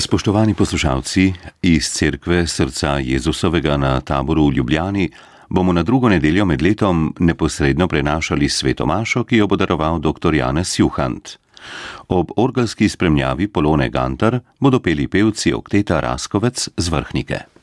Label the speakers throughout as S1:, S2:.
S1: Spoštovani poslušalci, iz cerkve srca Jezusovega na taboru v Ljubljani bomo na drugo nedeljo med letom neposredno prenašali svetomašo, ki jo bo daroval dr. Janez Juhant. Ob orgelski spremljavi Polone Gantar bodo peli pevci Okteta Raskovec z vrhnike.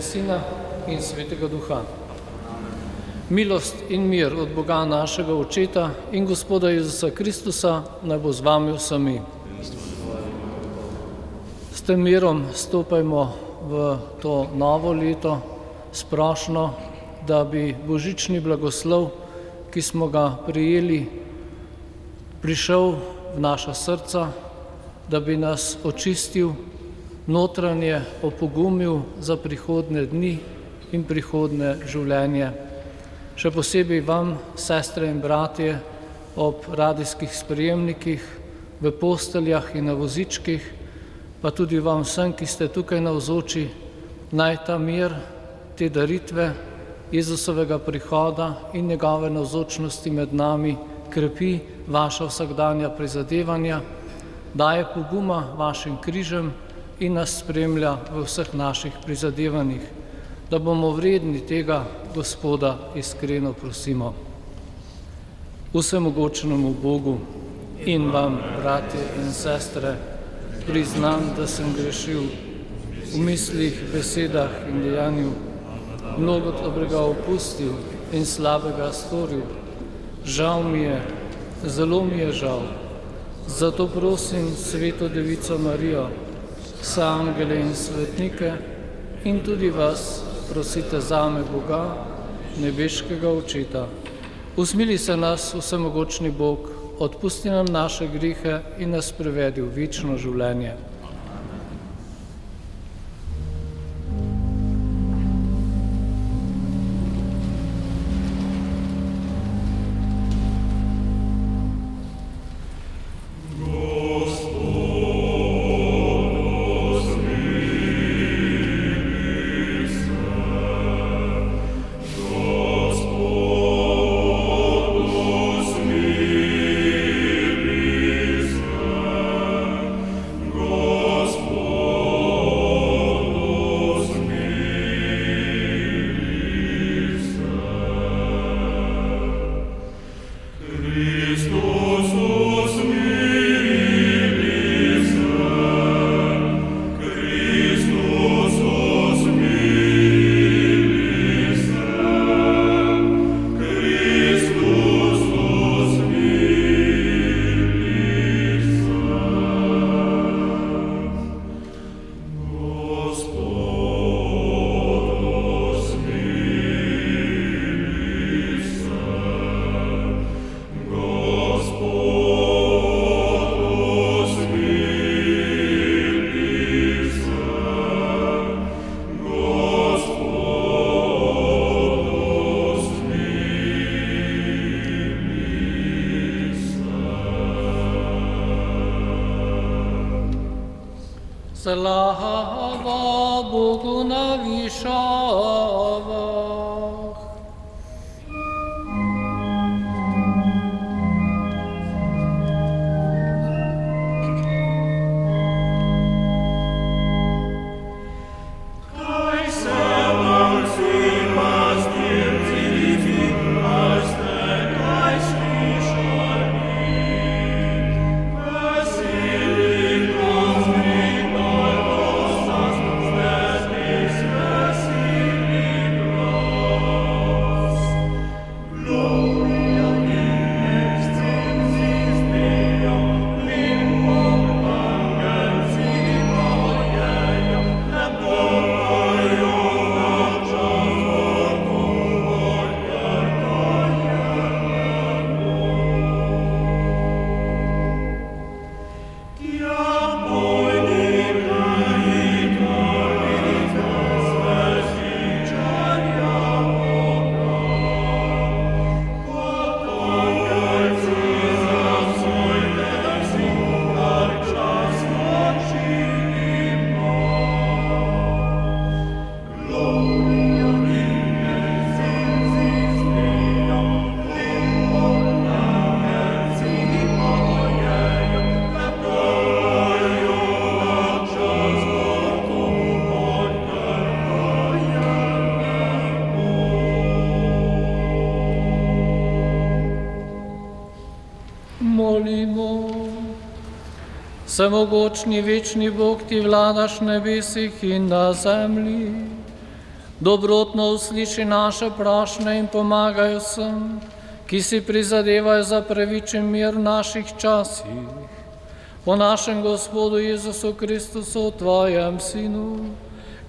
S2: Sina in Svetega Duha. Milost in mir od Boga našega Očeta in Gospoda Jezusa Kristusa naj bo z vami vsemi. S tem mirom stopajmo v to novo leto sprošno, da bi božični blagoslov, ki smo ga prijeli, prišel v naša srca, da bi nas očistil notranje opogumil za prihodne dni in prihodne življenje. Še posebej vam, sestre in bratje, ob radijskih sprejemnikih, v posteljah in na vozičkih, pa tudi vam vsem, ki ste tukaj na vzoči, naj ta mir, te daritve Jezusovega prihoda in njegove navzočnosti med nami krepi vaša vsakdanja prizadevanja, daje poguma vašim križem, in nas spremlja v vseh naših prizadevanjih, da bomo vredni tega Gospoda iskreno prosimo. Vsemogočnemu Bogu in vam, bratje in sestre, priznam, da sem grešil v mislih, besedah in dejanju, mnogo dobrega opustil in slabega storil. Žal mi je, zelo mi je žal. Zato prosim Sveto Devico Marijo, vse angele in svetnike in tudi vas prosite zame Boga, nebeškega očeta. Usmili se nas, vsemogočni Bog, odpusti nam naše grihe in nas prevedi v večno življenje. Slava Vsemogočni večni Bog ti vladaš nebesih in na zemlji. Dobrotno usliši naše prašne in pomagaj vsem, ki si prizadevajo za pravičen mir v naših časih. Po našem Gospodu Jezusu Kristusu, tvojem Sinu,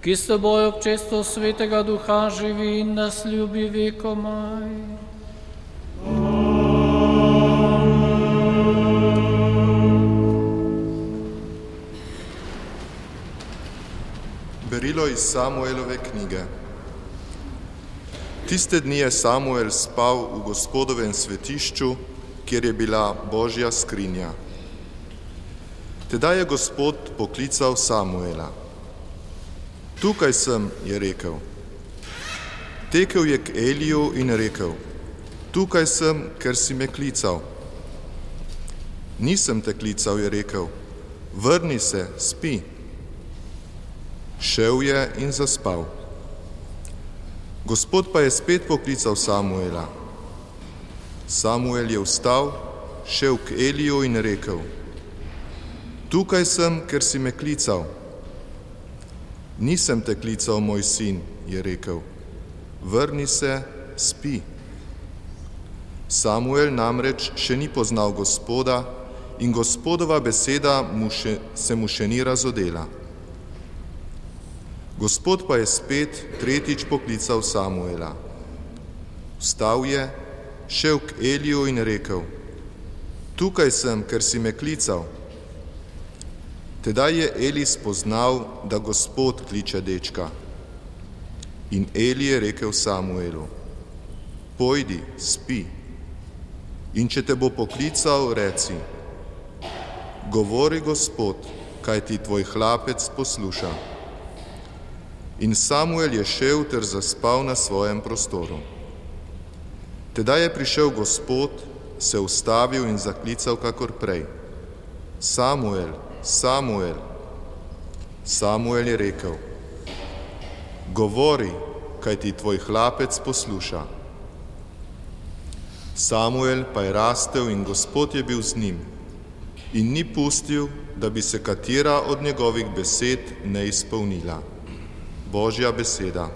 S2: ki s teboj občestvo svetega duha živi in nas ljubi vekomaj.
S3: Iz Samuelove knjige. Tiste dni je Samuel spal v gospodovem svetišču, kjer je bila Božja skrinja. Tedaj je gospod poklical Samuela. Tukaj sem, je rekel. Tekel je k Eliju in rekel, tukaj sem, ker si me klical. Nisem te klical, je rekel, vrni se, spi. Šel je in zaspal. Gospod pa je spet poklical Samuela. Samuel je vstal, šel k Eliju in rekel: Tukaj sem, ker si me klical. Nisem te klical, moj sin, je rekel. vrni se, spi. Samuel namreč še ni poznal gospoda in gospodova beseda mu še, se mu še ni razodela. Gospod pa je spet tretjič poklical Samuela. Vstal je, šel k Eliju in rekel: Tukaj sem, ker si me klical. Tedaj je Eli spoznal, da Gospod kliče dečka. In Eli je rekel Samuelu: Pojdi, spi. In če te bo poklical, reci: Govori Gospod, kaj ti tvoj hlapec posluša. In Samuel je šel ter zaspal na svojem prostoru. Tedaj je prišel Gospod, se ustavil in zaklical kakor prej. Samuel, Samuel. Samuel je rekel, govori, kaj ti tvoj hlapec posluša. Samuel pa je rastel in Gospod je bil z njim in ni pustil, da bi se katera od njegovih besed ne izpolnila. Božja beseda.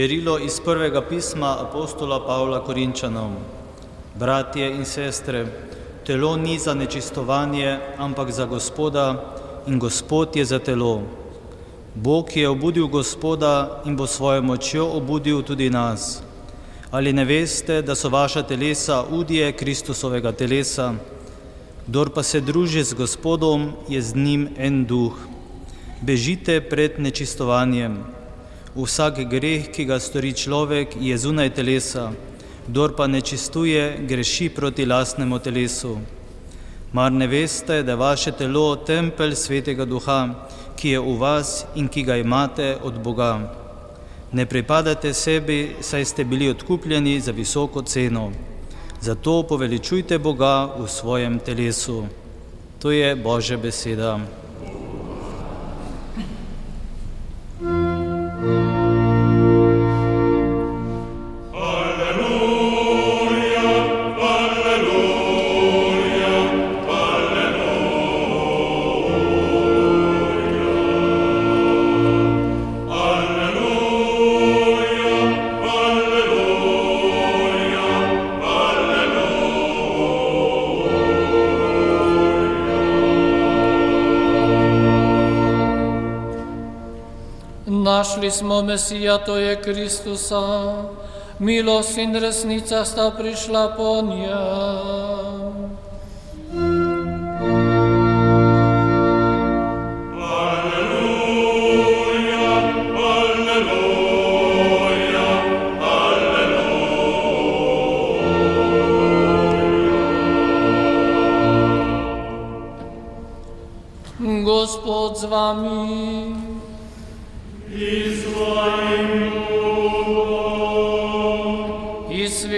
S4: Berilo iz prvega pisma apostola Pavla Korinčanom. Bratje in sestre, telo ni za nečistovanje, ampak za gospoda in gospod je za telo. Bog je obudil gospoda in bo svojo močjo obudil tudi nas. Ali ne veste, da so vaša telesa udje Kristusovega telesa? Kdor pa se druži z gospodom, je z njim en duh. Bežite pred nečistovanjem. Vsak greh, ki ga stori človek, je zunaj telesa, kdor pa nečistuje, greši proti lastnemu telesu. Mar ne veste, da je vaše telo tempelj svetega duha, ki je v vas in ki ga imate od Boga? Ne pripadate sebi, saj ste bili odkupljeni za visoko ceno. Zato poveličujte Boga v svojem telesu. To je Božja beseda.
S2: Mesija, to je Kristusa, milost in resnica sta prišla po njem.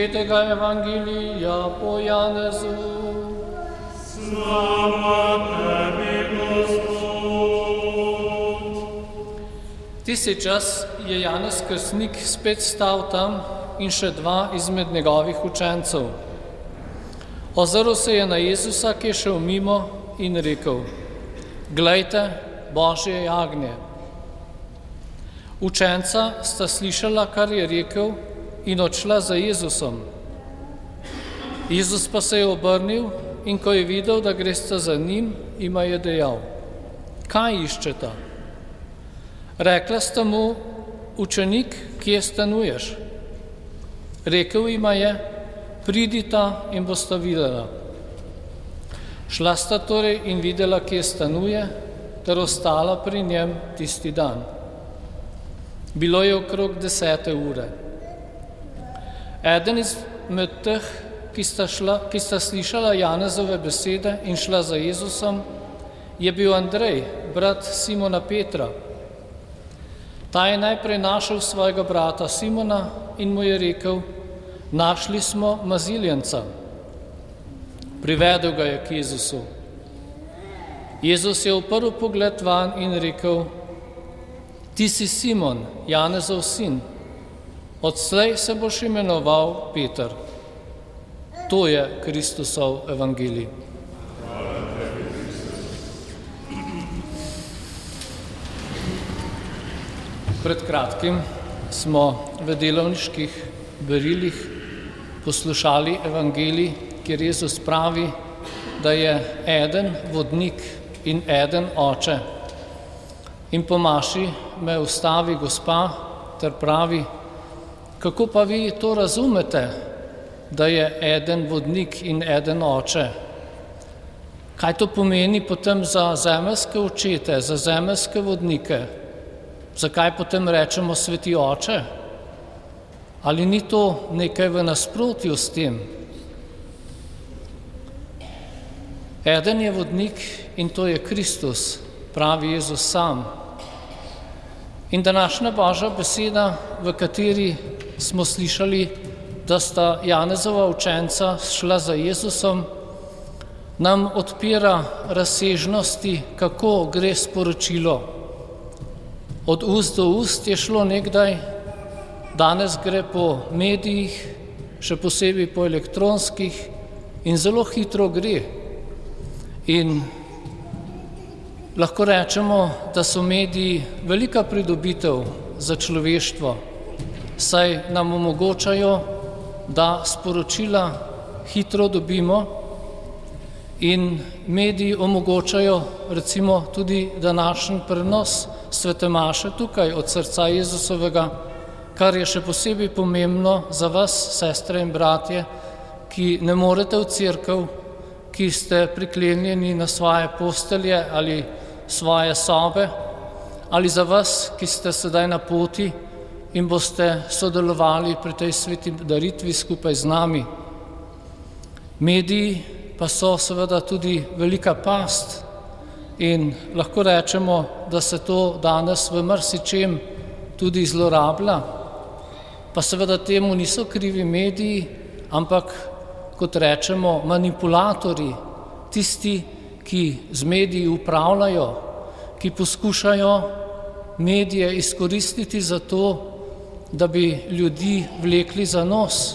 S2: Svetega evangelija po Janezu. Tisti čas je Janez Krstnik spet stal tam in še dva izmed njegovih učencev. Ozrl se je na Jezusa, ki je šel mimo in rekel: Glejte, Božje jagnje. Učenca sta slišala, kar je rekel, in odšla za Jezusom. Jezus pa se je obrnil in ko je videl, da gresta za njim, ima je dejal: Kaj iščeta? Rekla sta mu, učenik, kje stanuješ? Rekel ima je, pridita in bosta videla. Šla sta torej in videla, kje stanuje, ter ostala pri njem tisti dan. Bilo je okrog desete ure. Eden izmed teh, ki sta, šla, ki sta slišala Janezove besede in šla za Jezusom, je bil Andrej, brat Simona Petra. Ta je najprej našel svojega brata Simona in mu je rekel, našli smo maziljenca. Privedel ga je k Jezusu. Jezus je uprl pogled van in rekel, ti si Simon, Janezov sin, odslej se boš imenoval Peter. To je Kristusov evangelij. Pred kratkim smo v delovniških berilih poslušali evangelij, kjer Jezus pravi, da je eden vodnik in eden oče. In po maši me ustavi gospa ter pravi, kako pa vi to razumete, da je eden vodnik in eden oče? Kaj to pomeni potem za zemeljske očete, za zemeljske vodnike? Zakaj potem rečemo sveti oče? Ali ni to nekaj v nasprotju s tem? Eden je vodnik in to je Kristus, pravi Jezus sam. In današnja Božja beseda, v kateri smo slišali, da sta Janezova učenca šla za Jezusom, nam odpira razsežnosti, kako gre sporočilo. Od ust do ust je šlo nekdaj, danes gre po medijih, še posebej po elektronskih in zelo hitro gre. In lahko rečemo, da so mediji velika pridobitev za človeštvo, saj nam omogočajo, da sporočila hitro dobimo in mediji omogočajo recimo tudi današnji prenos svetemaše tukaj od srca Jezusovega, kar je še posebej pomembno za vas, sestre in bratje, ki ne morete v crkv, ki ste priklenjeni na svoje postelje ali svoje sobe, ali za vas, ki ste sedaj na poti in boste sodelovali pri tej sveti daritvi skupaj z nami. Mediji pa so seveda tudi velika past in lahko rečemo, da se to danes v mrsičem tudi zlorablja, pa seveda temu niso krivi mediji, ampak kot rečemo manipulatori, tisti, ki z mediji upravljajo, ki poskušajo medije izkoristiti za to, da bi ljudi vlekli za nos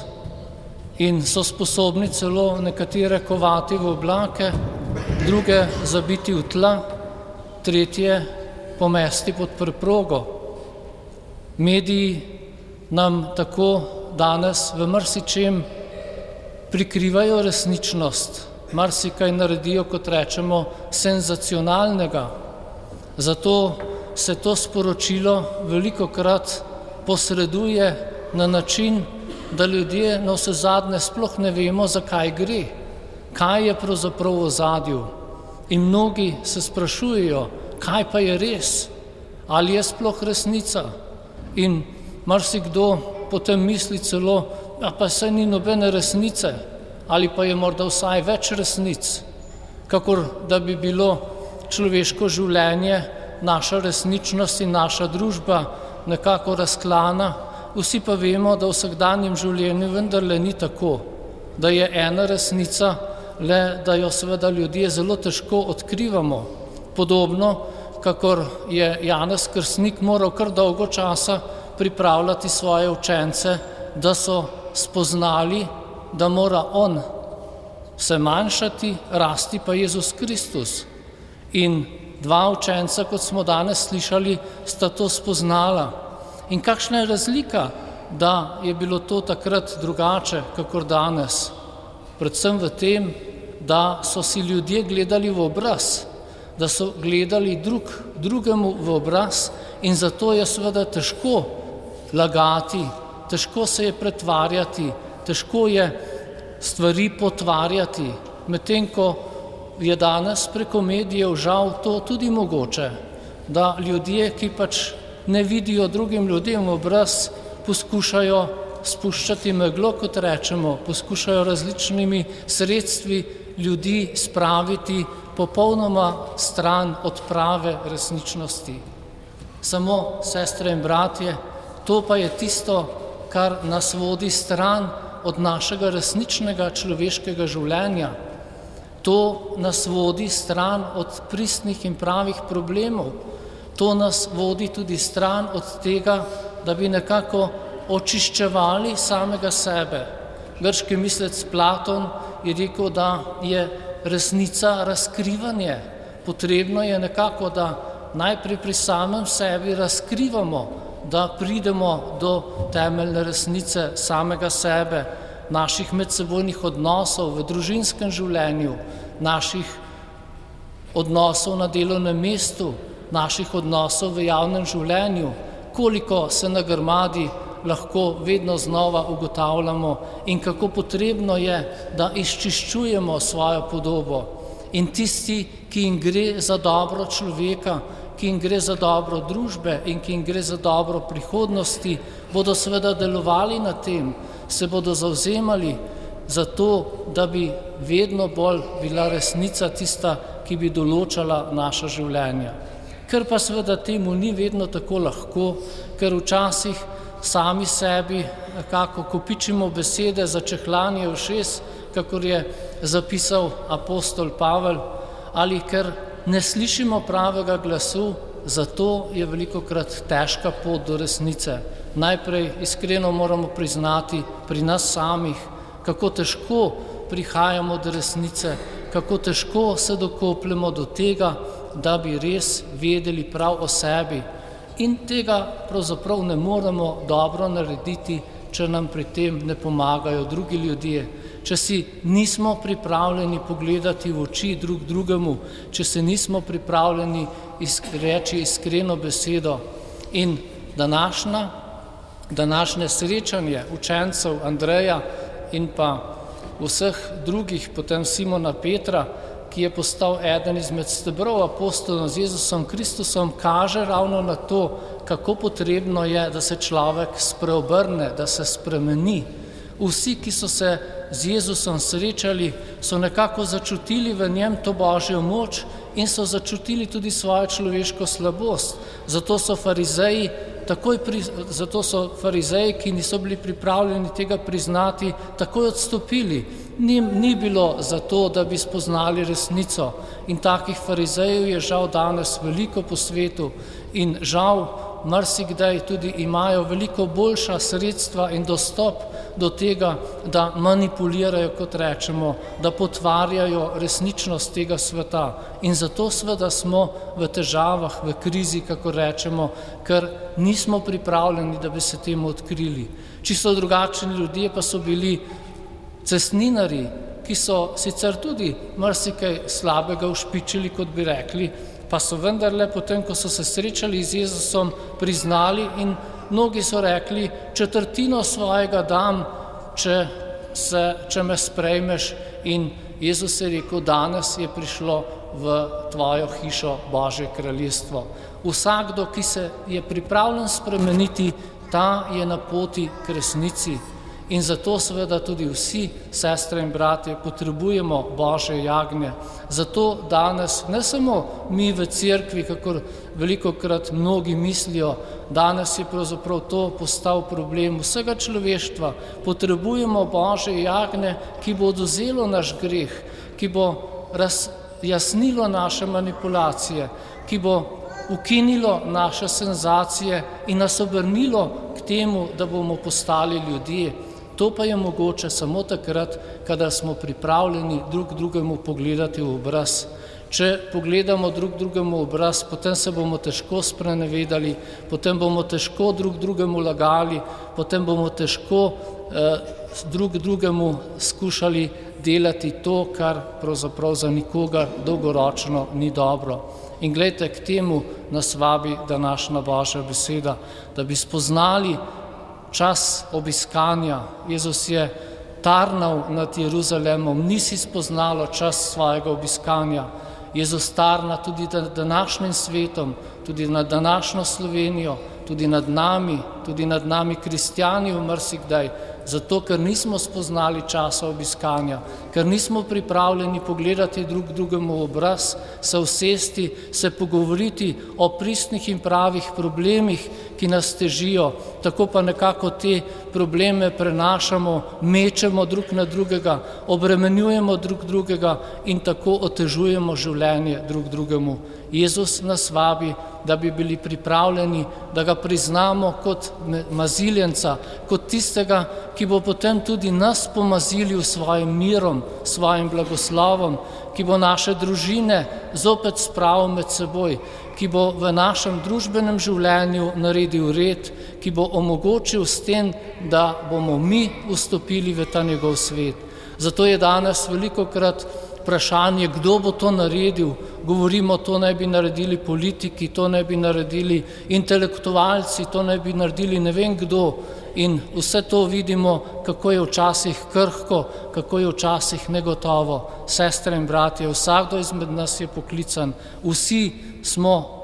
S2: in so sposobni celo nekatere kovati v oblake, druge zabiti v tla, tretje pomesti pod preprogo. Mediji nam tako danes v mrsičem prikrivajo resničnost, marsikaj naredijo, kot rečemo, senzacionalnega. Zato se to sporočilo veliko krat posreduje na način, da ljudje na vse zadnje sploh ne vemo, zakaj gre, kaj je pravzaprav v zadju. In mnogi se sprašujejo, kaj pa je res, ali je sploh resnica. In marsikdo potem misli celo, a pa se ni nobene resnice, ali pa je morda vsaj več resnic, kakor da bi bilo človeško življenje, naša resničnost in naša družba nekako razklana, vsi pa vemo, da v vsakdanjem življenju vendarle ni tako, da je ena resnica, le da jo seveda ljudje zelo težko odkrivamo. Podobno, kakor je Janez Krsnik moral kar dolgo časa pripravljati svoje učence, da so spoznali, da mora on se manjšati, rasti pa Jezus Kristus. In dva učenca, kot smo danes slišali, sta to spoznala. In kakšna je razlika, da je bilo to takrat drugače, kakor danes? Predvsem v tem, da so si ljudje gledali v obraz, da so gledali drug drugemu v obraz in zato je seveda težko lagati, težko se je pretvarjati, težko je stvari potvarjati, medtem ko je danes preko medijev žal to tudi mogoče, da ljudje, ki pač ne vidijo drugim ljudem v obraz, poskušajo spuščati meglo, kot rečemo, poskušajo različnimi sredstvi ljudi spraviti popolnoma stran od prave resničnosti. Samo sestre in bratje, to pa je tisto, kar nas vodi stran od našega resničnega človeškega življenja. To nas vodi stran od pristnih in pravih problemov. To nas vodi tudi stran od tega, da bi nekako očiščevali samega sebe. Grški mislec Platon je rekel, da je resnica razkrivanje. Potrebno je nekako, da najprej pri samem sebi razkrivamo, da pridemo do temeljne resnice samega sebe, naših medsebojnih odnosov v družinskem življenju, naših odnosov na delovnem mestu, naših odnosov v javnem življenju, koliko se na grmadi lahko vedno znova ugotavljamo in kako potrebno je, da izčiščujemo svojo podobo. In tisti, ki jim gre za dobro človeka, ki jim gre za dobro družbe in ki jim gre za dobro prihodnosti, bodo seveda delovali na tem, se bodo zauzemali za to, da bi vedno bolj bila resnica tista, ki bi določala naša življenja. Ker pa seveda temu ni vedno tako lahko, ker včasih sami sebi nekako kopičimo besede za čehlanje v šest, kakor je zapisal apostol Pavel, ali ker ne slišimo pravega glasu, zato je veliko krat težka pot do resnice. Najprej iskreno moramo priznati pri nas samih, kako težko prihajamo do resnice, kako težko se dokopljamo do tega, da bi res vedeli prav o sebi. In tega pravzaprav ne moremo dobro narediti, če nam pri tem ne pomagajo drugi ljudje, če si nismo pripravljeni pogledati v oči drug drugemu, če se nismo pripravljeni reči iskreno besedo. In današnja, današnje srečanje učencev Andreja in pa vseh drugih, potem Simona Petra, ki je postal eden izmed stebrov apostolov z Jezusom Kristusom, kaže ravno na to, kako potrebno je, da se človek spreobrne, da se spremeni. Vsi, ki so se z Jezusom srečali, so nekako začutili v njem to božjo moč in so začutili tudi svojo človeško slabost. Zato so farizeji, takoj pri, zato so farizeji, ki niso bili pripravljeni tega priznati, takoj odstopili. Ni, ni bilo zato, da bi spoznali resnico. In takih farizejev je žal danes veliko po svetu in žal marsikdaj tudi imajo veliko boljša sredstva in dostop do tega, da manipulirajo, kot rečemo, da potvarjajo resničnost tega sveta. In zato sveda smo v težavah, v krizi, kako rečemo, ker nismo pripravljeni, da bi se temu odkrili. Čisto drugačni ljudje pa so bili cestninari, ki so sicer tudi marsikaj slabega ušpičili, kot bi rekli, pa so vendarle potem, ko so se srečali z Jezusom, priznali in mnogi so rekli, četrtino svojega dam, če, se, če me sprejmeš in Jezus je rekel, danes je prišlo v tvojo hišo Božje kraljestvo. Vsakdo, ki se je pripravljen spremeniti, ta je na poti k resnici. In zato seveda tudi vsi, sestre in bratje, potrebujemo Božje jagnje. Zato danes ne samo mi v cerkvi, kako veliko krat mnogi mislijo, danes je pravzaprav to postal problem vsega človeštva. Potrebujemo Božje jagnje, ki bo oduzelo naš greh, ki bo razjasnilo naše manipulacije, ki bo ukinilo naše senzacije in nas obrnilo k temu, da bomo postali ljudje. To pa je mogoče samo takrat, kadar smo pripravljeni drug drugemu pogledati v obraz. Če pogledamo drug drugemu obraz, potem se bomo težko sprenevedali, potem bomo težko drug drugemu lagali, potem bomo težko eh, drug drugemu skušali delati to, kar pravzaprav za nikoga dolgoročno ni dobro. In gledajte, k temu nas vabi današnja Božja beseda, da bi spoznali čas obiskanja. Jezus je tarnal nad Jeruzalemom, nisi spoznalo čas svojega obiskanja. Jezus tarna tudi nad današnjim svetom, tudi nad današnjo Slovenijo, tudi nad nami, tudi nad nami kristijani v mrsikdaj, zato ker nismo spoznali časa obiskanja, ker nismo pripravljeni pogledati drug drugemu v obraz, se usesti, se pogovoriti o pristnih in pravih problemih, ki nas težijo, tako pa nekako te probleme prenašamo, mečemo drug na drugega, obremenjujemo drug drugega in tako otežujemo življenje drug drugemu. Jezus nas vabi, da bi bili pripravljeni, da ga priznamo kot maziljenca, kot tistega, ki bo potem tudi nas pomazilil svojim mirom, svojim blagoslovom, ki bo naše družine zopet spravil med seboj, ki bo v našem družbenem življenju naredil red, ki bo omogočil s tem, da bomo mi vstopili v ta njegov svet. Zato je danes veliko krat vprašanje, kdo bo to naredil. Govorimo, to naj bi naredili politiki, to naj bi naredili intelektualci, to naj bi naredili ne vem kdo. In vse to vidimo, kako je včasih krhko, kako je včasih negotovo. Sestre in bratje, vsakdo izmed nas je poklican, vsi smo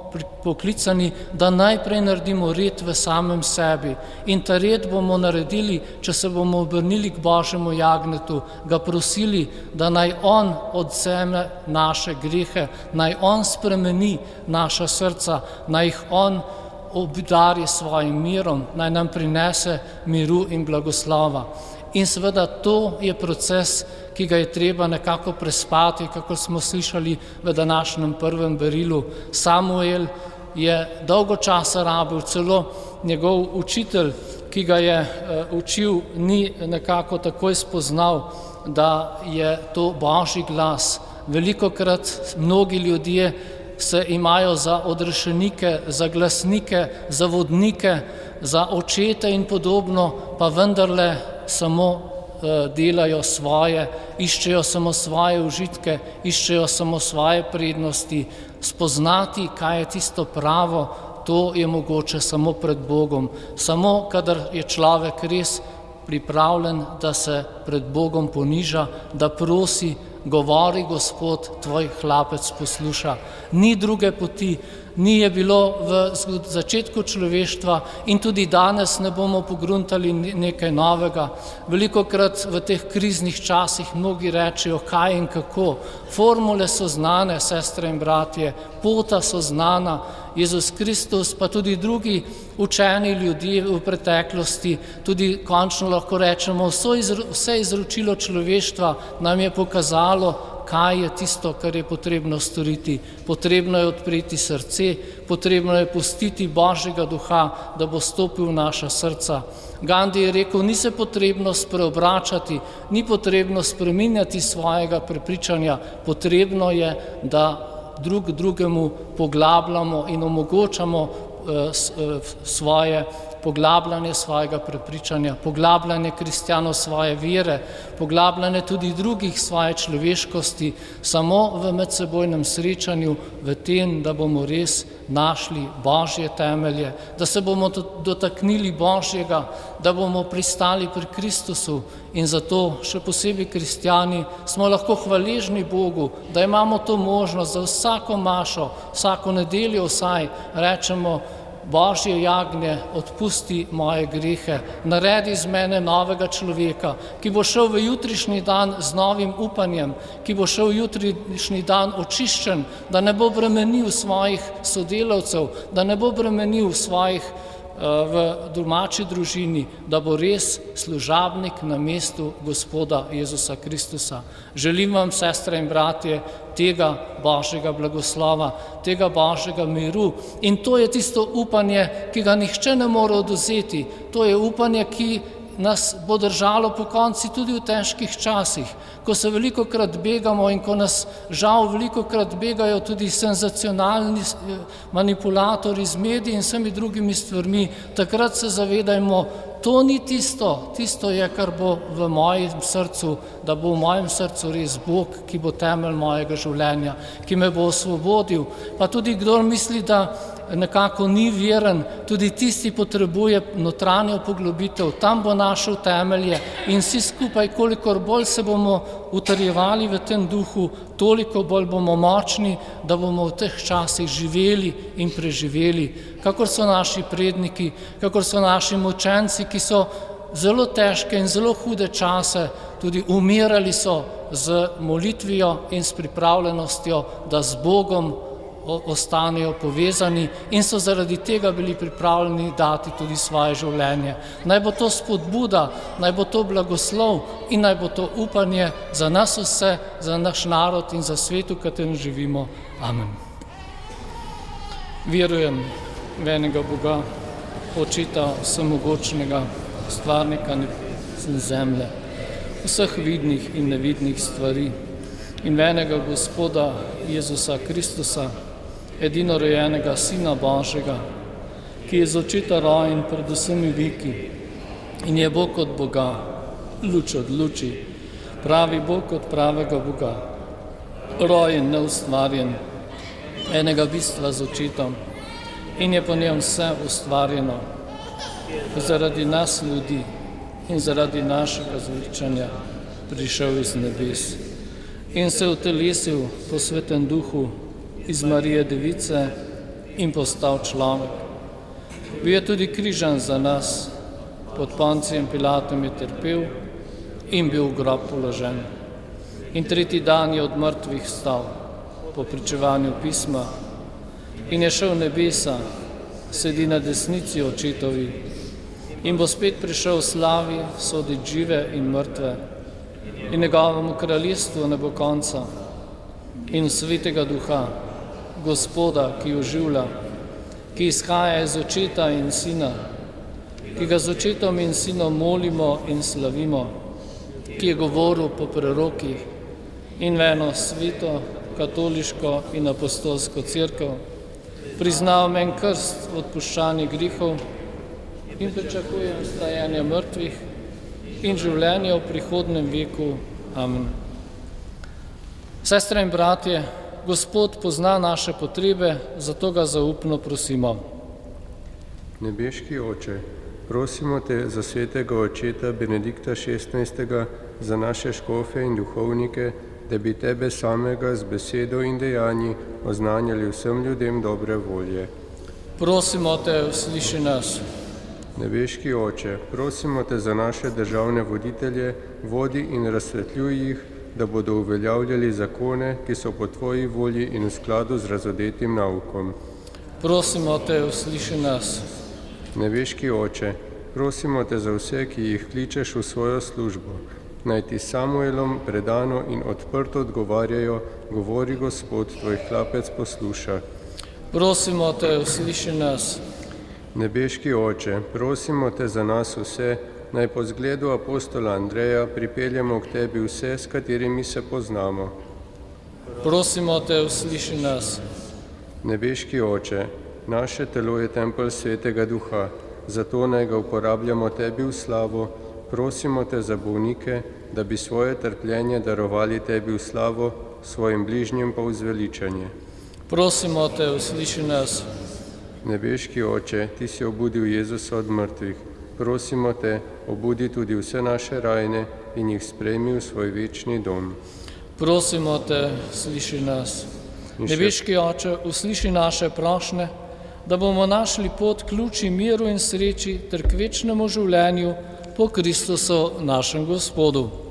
S2: poklicani, da najprej naredimo red v samem sebi. In ta red bomo naredili, če se bomo obrnili k Božjemu jagnetu, ga prosili, da naj On odzeme naše grehe, naj On spremeni naša srca, naj jih On obdari svojim mirom, naj nam prinese miru in blagoslova. In seveda to je proces, ki ga je treba nekako prespati, kako smo slišali v današnjem prvem berilu. Samuel je dolgo časa rabil, celo njegov učitelj, ki ga je uh, učil, ni nekako takoj spoznal, da je to božji glas. Veliko krat mnogi ljudje se imajo za odrešenike, za glasnike, za vodnike, za očete in podobno, pa vendarle samo Eh, delajo svoje, iščejo samo svoje užitke, iščejo samo svoje prednosti, spoznati, kaj je tisto pravo, to je mogoče samo pred Bogom. Samo, kadar je človek res pripravljen, da se pred Bogom poniža, da prosi, govori Gospod, tvoj hlapec posluša. Ni druge poti, ni je bilo v začetku človeštva in tudi danes ne bomo pogruntali nekaj novega. Veliko krat v teh kriznih časih mnogi rečejo, kaj in kako. Formule so znane, sestre in bratje, pota so znana, Jezus Kristus, pa tudi drugi učeni ljudje v preteklosti, tudi končno lahko rečemo, vse izročilo človeštva nam je pokazalo, kaj je tisto, kar je potrebno storiti. Potrebno je odpreti srce, potrebno je pustiti Božjega duha, da bo stopil v naša srca. Gandhi je rekel, ni se potrebno spreobračati, ni potrebno spreminjati svojega prepričanja, potrebno je, da drug drugemu poglabljamo in omogočamo eh, eh, svoje poglabljanje svojega prepričanja, poglabljanje kristjanov svoje vere, poglabljanje tudi drugih svoje človeškosti, samo v medsebojnem srečanju, v tem, da bomo res našli Božje temelje, da se bomo dotaknili Božjega, da bomo pristali pri Kristusu. In zato še posebej kristijani smo lahko hvaležni Bogu, da imamo to možnost za vsako mašo, vsako nedeljo vsaj rečemo, Božje jagnje, odpusti moje grehe, naredi iz mene novega človeka, ki bo šel v jutrišnji dan z novim upanjem, ki bo šel v jutrišnji dan očiščen, da ne bo bremenil svojih sodelavcev, da ne bo bremenil svojih v domači družini, da bo res služabnik na mestu gospoda Jezusa Kristusa. Želim vam, sestre in bratje, tega Božjega blagoslova, tega Božjega miru in to je tisto upanje, ki ga nihče ne more oduzeti. To je upanje, ki nas bo držalo po konci tudi v težkih časih, ko se veliko krat begamo in ko nas žal veliko krat begajo tudi senzacionalni eh, manipulatori z mediji in vsemi drugimi stvarmi, takrat se zavedajmo, to ni tisto, tisto je, kar bo v mojem srcu, da bo v mojem srcu res Bog, ki bo temelj mojega življenja, ki me bo osvobodil. Pa tudi kdo misli, da nekako ni veren, tudi tisti potrebuje notranjo poglobitev, tam bo našel temelje in vsi skupaj, kolikor bolj se bomo utrjevali v tem duhu, toliko bolj bomo močni, da bomo v teh časih živeli in preživeli, kakor so naši predniki, kakor so naši močenci, ki so zelo težke in zelo hude čase tudi umirali so z molitvijo in s pripravljenostjo, da z Bogom ostanejo povezani in so zaradi tega bili pripravljeni dati tudi svoje življenje. Naj bo to spodbuda, naj bo to blagoslov in naj bo to upanje za nas vse, za naš narod in za svet, v katerem živimo. Amen. Verujem v enega Boga, očita vsemogočnega, stvarnika zemlje, vseh vidnih in nevidnih stvari in venega Gospoda Jezusa Kristusa, edino rojenega Sina Božjega, ki je z očeta rojen pred vsemi viki in je Bog od Boga, luč od luči, pravi Bog od pravega Boga, rojen, neustvarjen, enega bistva z očetom in je po njem vse ustvarjeno zaradi nas ljudi in zaradi našega zveličanja prišel iz nebes in se utelesil po svetem duhu iz Marije Device in postal človek. Bil je tudi križan za nas, pod Poncijem Pilatom je trpel in bil v grob položen. In tretji dan je od mrtvih stal po pričevanju pisma in je šel v nebesa, sedi na desnici očetovi in bo spet prišel v slavi soditi žive in mrtve in njegovemu kraljestvu ne bo konca in svetega duha, Gospoda, ki oživlja, ki izhaja iz očeta in sina, ki ga z očetom in sinom molimo in slavimo, ki je govoril po prerokih in v eno sveto, katoliško in apostolsko crkvo, priznal men krst v odpuščanju grihov in pričakujem stajanje mrtvih in življenje v prihodnem veku. Amen. Sestre in bratje, Gospod pozna naše potrebe, zato ga zaupno prosimo.
S5: Nebeški oče, prosimo te za svetega očeta Benedikta XVI, za naše škofe in duhovnike, da bi tebe samega z besedo in dejanji oznanjali vsem ljudem dobre volje.
S2: Prosimo te, sliši nas.
S5: Nebeški oče, prosimo te za naše državne voditelje, vodi in razsvetljuj jih, da bodo uveljavljali zakone, ki so po tvoji volji in v skladu z razodetim naukom.
S2: Prosimo te, usliši nas.
S5: Nebeški oče, prosimo te za vse, ki jih kličeš v svojo službo. Naj ti Samuelom predano in odprto odgovarjajo, govori Gospod, tvoj hlapec posluša.
S2: Prosimo te, usliši nas.
S5: Nebeški oče, prosimo te za nas vse, naj po zgledu apostola Andreja pripeljemo k tebi vse, s katerimi se poznamo.
S2: Prosimo te, usliši nas.
S5: Nebeški oče, naše telo je tempelj svetega duha, zato naj ga uporabljamo tebi v slavo, prosimo te za bolnike, da bi svoje trpljenje darovali tebi v slavo, svojim bližnjim pa v zveličanje.
S2: Prosimo te, usliši nas.
S5: Nebeški oče, ti si obudil Jezusa od mrtvih, prosimo te, obudi tudi vse naše rajne in jih sprejmi v svoj večni dom.
S2: Prosimo te, sliši nas. Nebeški oče, usliši naše prošnje, da bomo našli pot ključi miru in sreči ter k večnemu življenju po Kristusu našem Gospodu.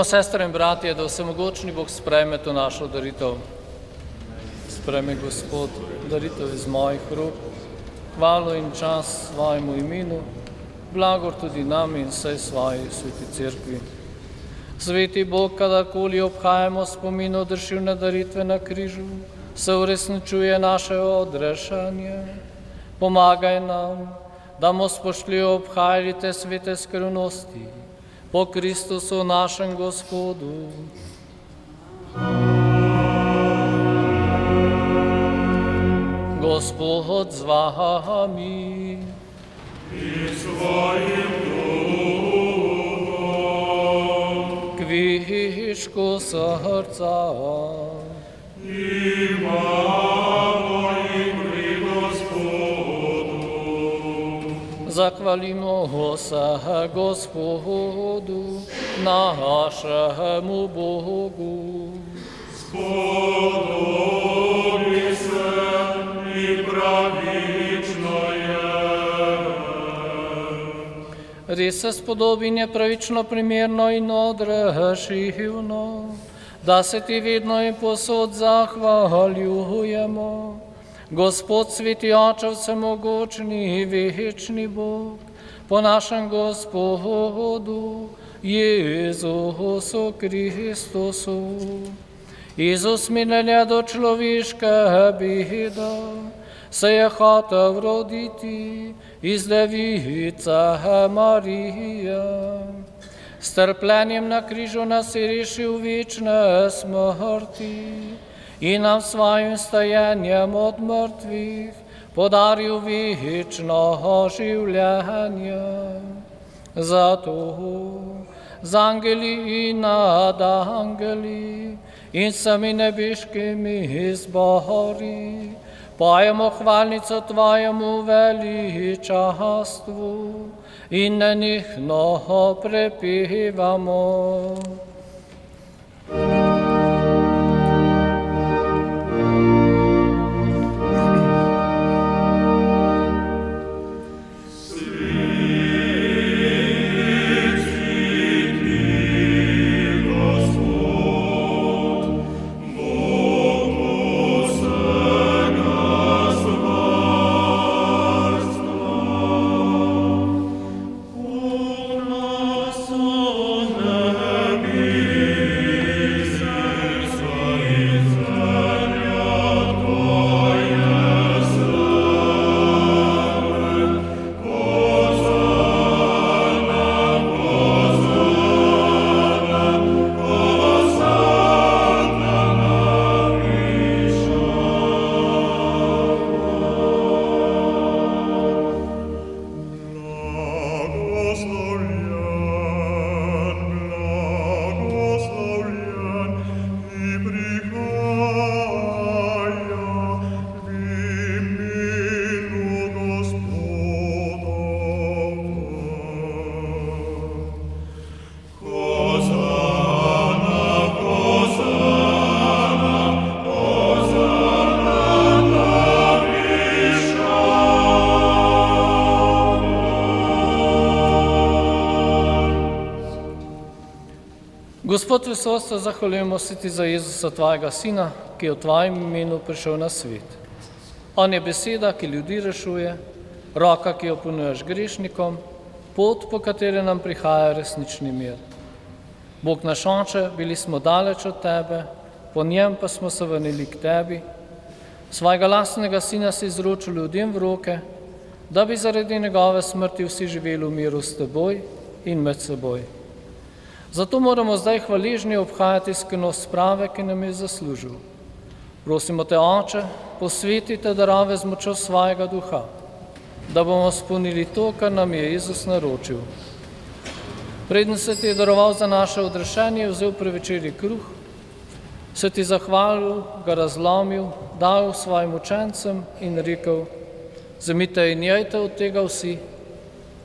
S2: Molimo sestre in bratje, da vsemogočni Bog sprejme to našo daritev. Sprejme Gospod daritev iz mojih rok, hvalo in čas svojemu imenu, blagor tudi nam in vsej svoji sveti cerkvi. Sveti Bog, kadarkoli obhajamo spomin odrešilne daritve na križu, se uresničuje naše odrešanje. Pomagaj nam, da bomo spoštljivo obhajali te svete skrivnosti, po Kristusu našem Gospodu. Gospod z vami. Kvišku srca. Imamo Zahvalimo se Gospodu, našemu Bogu.
S6: Spodobni se i pravično je.
S2: Res se spodobin je pravično, primerno in odrešivno, da se ti vedno in posod zahvaljujemo. Gospod sveti oče vsemogočni, večni Bog, po našem Gospodu, Jezusu Kristusu. Jezus minelja do človeške beda, se je hotel roditi iz device Marije. S trpljenjem na križu nas je rešil večne smrti in nam svojim stajenjem od mrtvih podaril večno življenje. Zato z angeli in nad angeli in sami nebeškimi zbori pojemo hvalnico Tvojemu veličastvu in nenehno prepevamo. Gospod Vesosta, zahvaljujemo se ti za Jezusa, tvojega sina, ki je v tvojem imenu prišel na svet. On je beseda, ki ljudi rešuje, roka, ki jo ponujaš grešnikom, pot, po kateri nam prihaja resnični mir. Bog naš oče, bili smo daleč od tebe, po njem pa smo se vrnili k tebi. Svojega lastnega sina si izročil ljudem v roke, da bi zaradi njegove smrti vsi živeli v miru s teboj in med seboj. Zato moramo zdaj hvaležni obhajati skrbnost sprave, ki nam je zaslužil. Prosimo te, Oče, posvetite darove z močjo svojega duha, da bomo spolnili to, kar nam je Jezus naročil. Preden se ti je daroval za naše odrešenje, vzel prevečerji kruh, se ti zahvalil, ga razlomil, dal svojim učencem in rekel, zamite in jejte od tega vsi,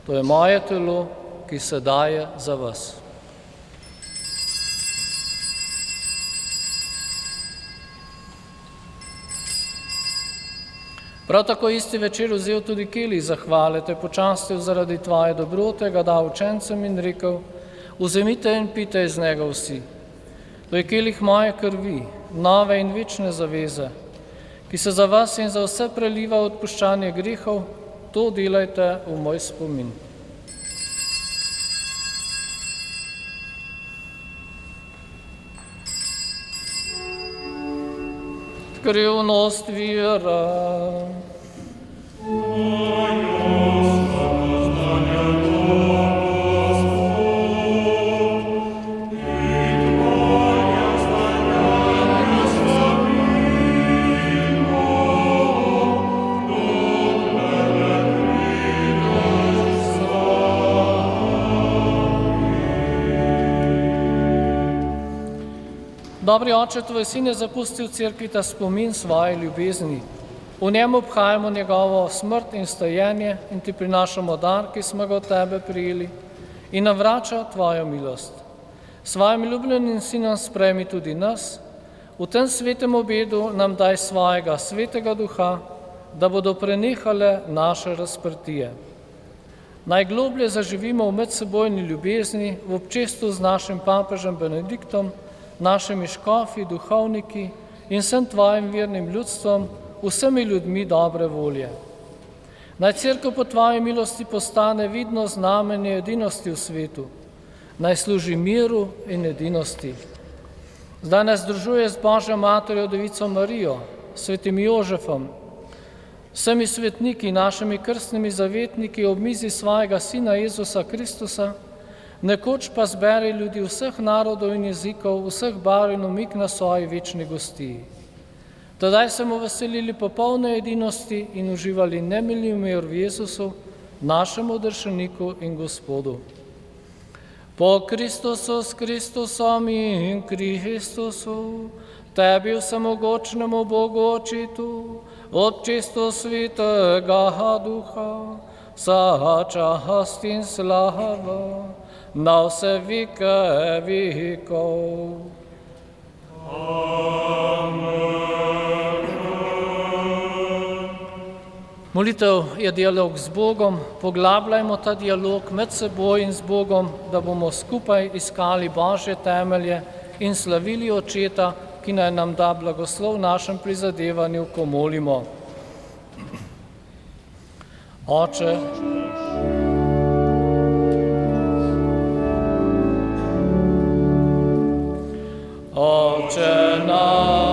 S2: to je moje telo, ki se daje za vas. Prav tako isti večer vzel tudi keli zahvale, te počastil zaradi tvoje dobrote, ga dal učencem in rekel, vzemite in pite iz njega vsi. To je kelih moje krvi, nove in večne zaveze, ki se za vas in za vse preliva odpuščanje grehov, to delajte v moj spomin. приуност вера. Твоя Dobri oče, tvoj sin je zapustil crkvi ta spomin svoje ljubezni. V njem obhajamo njegovo smrt in stojenje in ti prinašamo dar, ki smo ga od tebe prijeli in nam vrača tvojo milost. Svojim ljubljenim sinom spremi tudi nas, v tem svetem obedu nam daj svojega svetega duha, da bodo prenehale naše razprtije. Najgloblje zaživimo v medsebojni ljubezni v občestvu z našim papežem Benediktom, našimi škofi, duhovniki in vsem tvojim vernim ljudstvom, vsemi ljudmi dobre volje. Naj crkva po tvoji milosti postane vidno znamenje edinosti v svetu, naj služi miru in edinosti. Zdaj nas združuje z Božjo materjo Devico Marijo, svetim Jožefom, vsemi svetniki, našimi krstnimi zavetniki ob mizi svojega sina Jezusa Kristusa, nekoč pa zberi ljudi vseh narodov in jezikov, vseh barv in umik na svoji večni gostiji. Tadaj smo veselili popolne edinosti in uživali nemiljiv mir v Jezusu, našemu dršeniku in Gospodu. Po Kristusu s Kristusom in Kristusu, tebi vsemogočnemu Bogu očitu, od čisto svitega duha, vsa čast in slava, na vse vike vikov. Molitev je dialog z Bogom, poglabljajmo ta dialog med seboj in z Bogom, da bomo skupaj iskali Božje temelje in slavili očeta, ki naj nam da blagoslov v našem prizadevanju, ko molimo. Oče, Oče naš,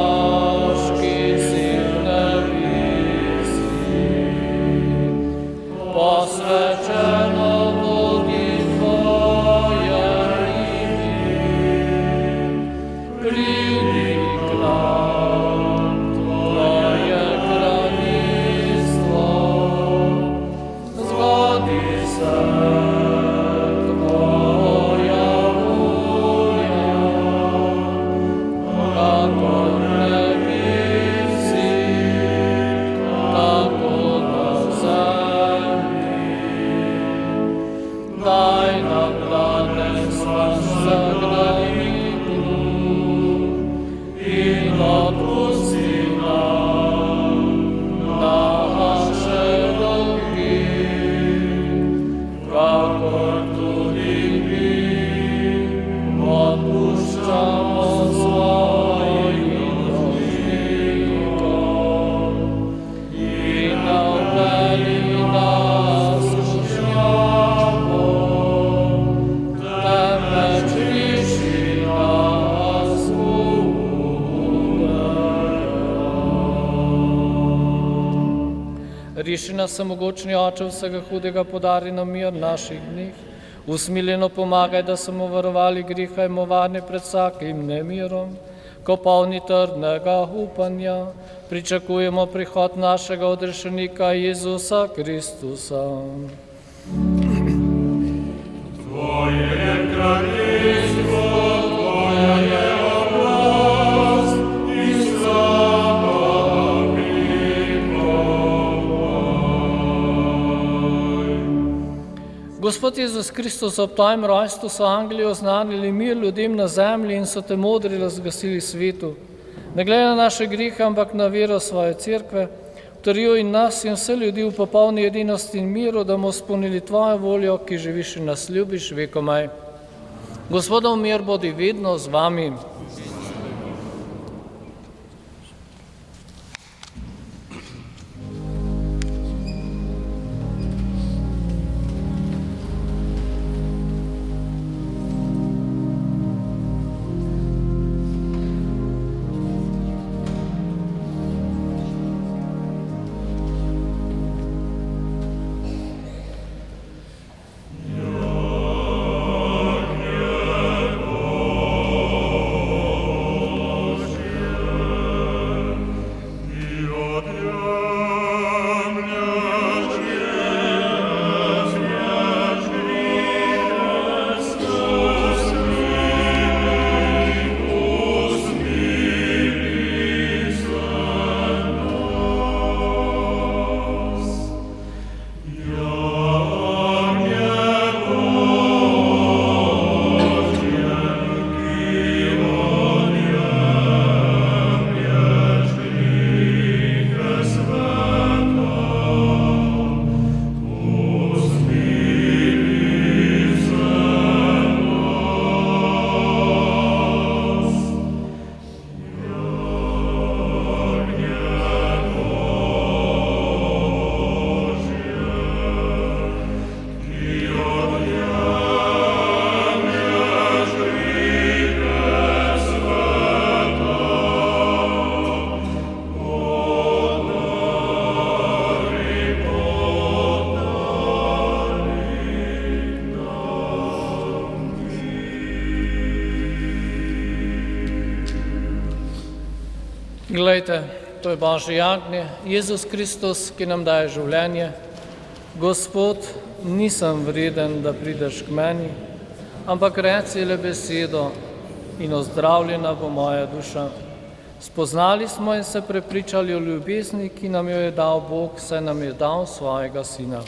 S2: hudega. Reši nas samogočni oče vsega hudega, podari nam mir naših dneh. Usmiljeno pomagaj, da smo varovali griha in varni pred vsakim nemirom. Ko polni trdnega upanja, pričakujemo prihod našega odrešenika Jezusa Kristusa.
S6: Tvoje je
S2: Gospod Jezus Kristus, ob tvojem rojstvu so angeli oznanili mir ljudem na zemlji in so te modri razglasili svetu. Ne glede na naše grihe, ampak na vero svoje cerkve, utrjuj in nas in vse ljudi v popolni edinosti in miru, da bomo spolnili tvojo voljo, ki živiš in nas ljubiš vekomaj. Gospodov mir bodi vedno z vami. Glejte, to je Božje jagnje, Jezus Kristus, ki nam daje življenje. Gospod, nisem vreden, da prideš k meni, ampak reci le besedo in ozdravljena bo moja duša. Spoznali smo in se prepričali o ljubezni, ki nam jo je dal Bog, saj nam je dal svojega sina.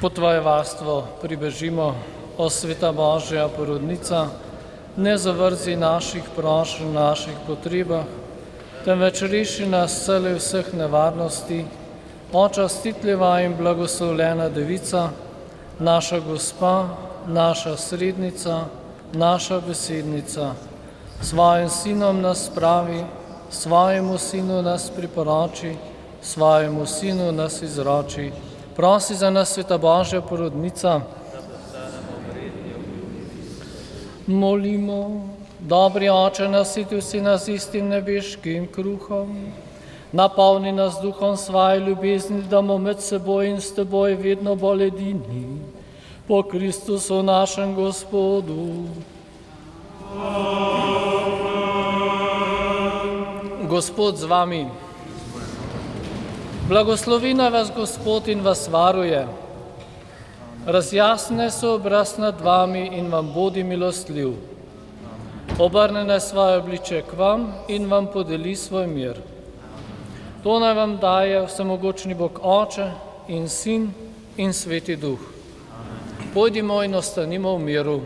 S2: Po Tvoje varstvo pribežimo, o sveta Božja porodnica, ne zavrzi naših prošenj, naših potrebah, temveč reši nas cele vseh nevarnosti, očastitljiva in blagoslovljena devica, naša gospa, naša srednica, naša besednica, svojim sinom nas pravi, svojemu sinu nas priporoči, svojemu sinu nas izroči. Prosi za nas, sveta Božja porodnica. Molimo, dobri oče, nasitil si nas istim nebeškim kruhom, napolni nas duhom svoje ljubezni, da bomo med seboj in s teboj vedno bolj edini. Po Kristusu našem Gospodu. Gospod z vami. Blagoslovina vas Gospod in vas varuje. Razjasne so obraz nad vami in vam bodi milostljiv. Obrne naj svoje obliče k vam in vam podeli svoj mir. To naj vam daje vsemogočni Bog Oče in Sin in Sveti Duh. Pojdimo in ostanimo v miru.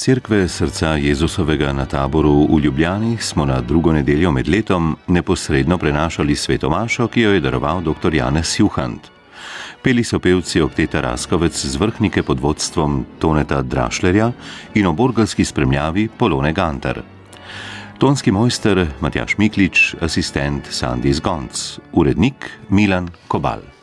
S1: Iz cerkve srca Jezusovega na taboru v Ljubljani smo na drugo nedeljo med letom neposredno prenašali svetomašo, ki jo je daroval dr. Janez Juhant. Peli so pevci Okteta Raskovec z vrhnike pod vodstvom Toneta Drašlerja in oborgalski spremljavi Polone Gantar. Tonski mojster Matjaš Miklič, asistent Sandi Zgonc, urednik Milan Kobal.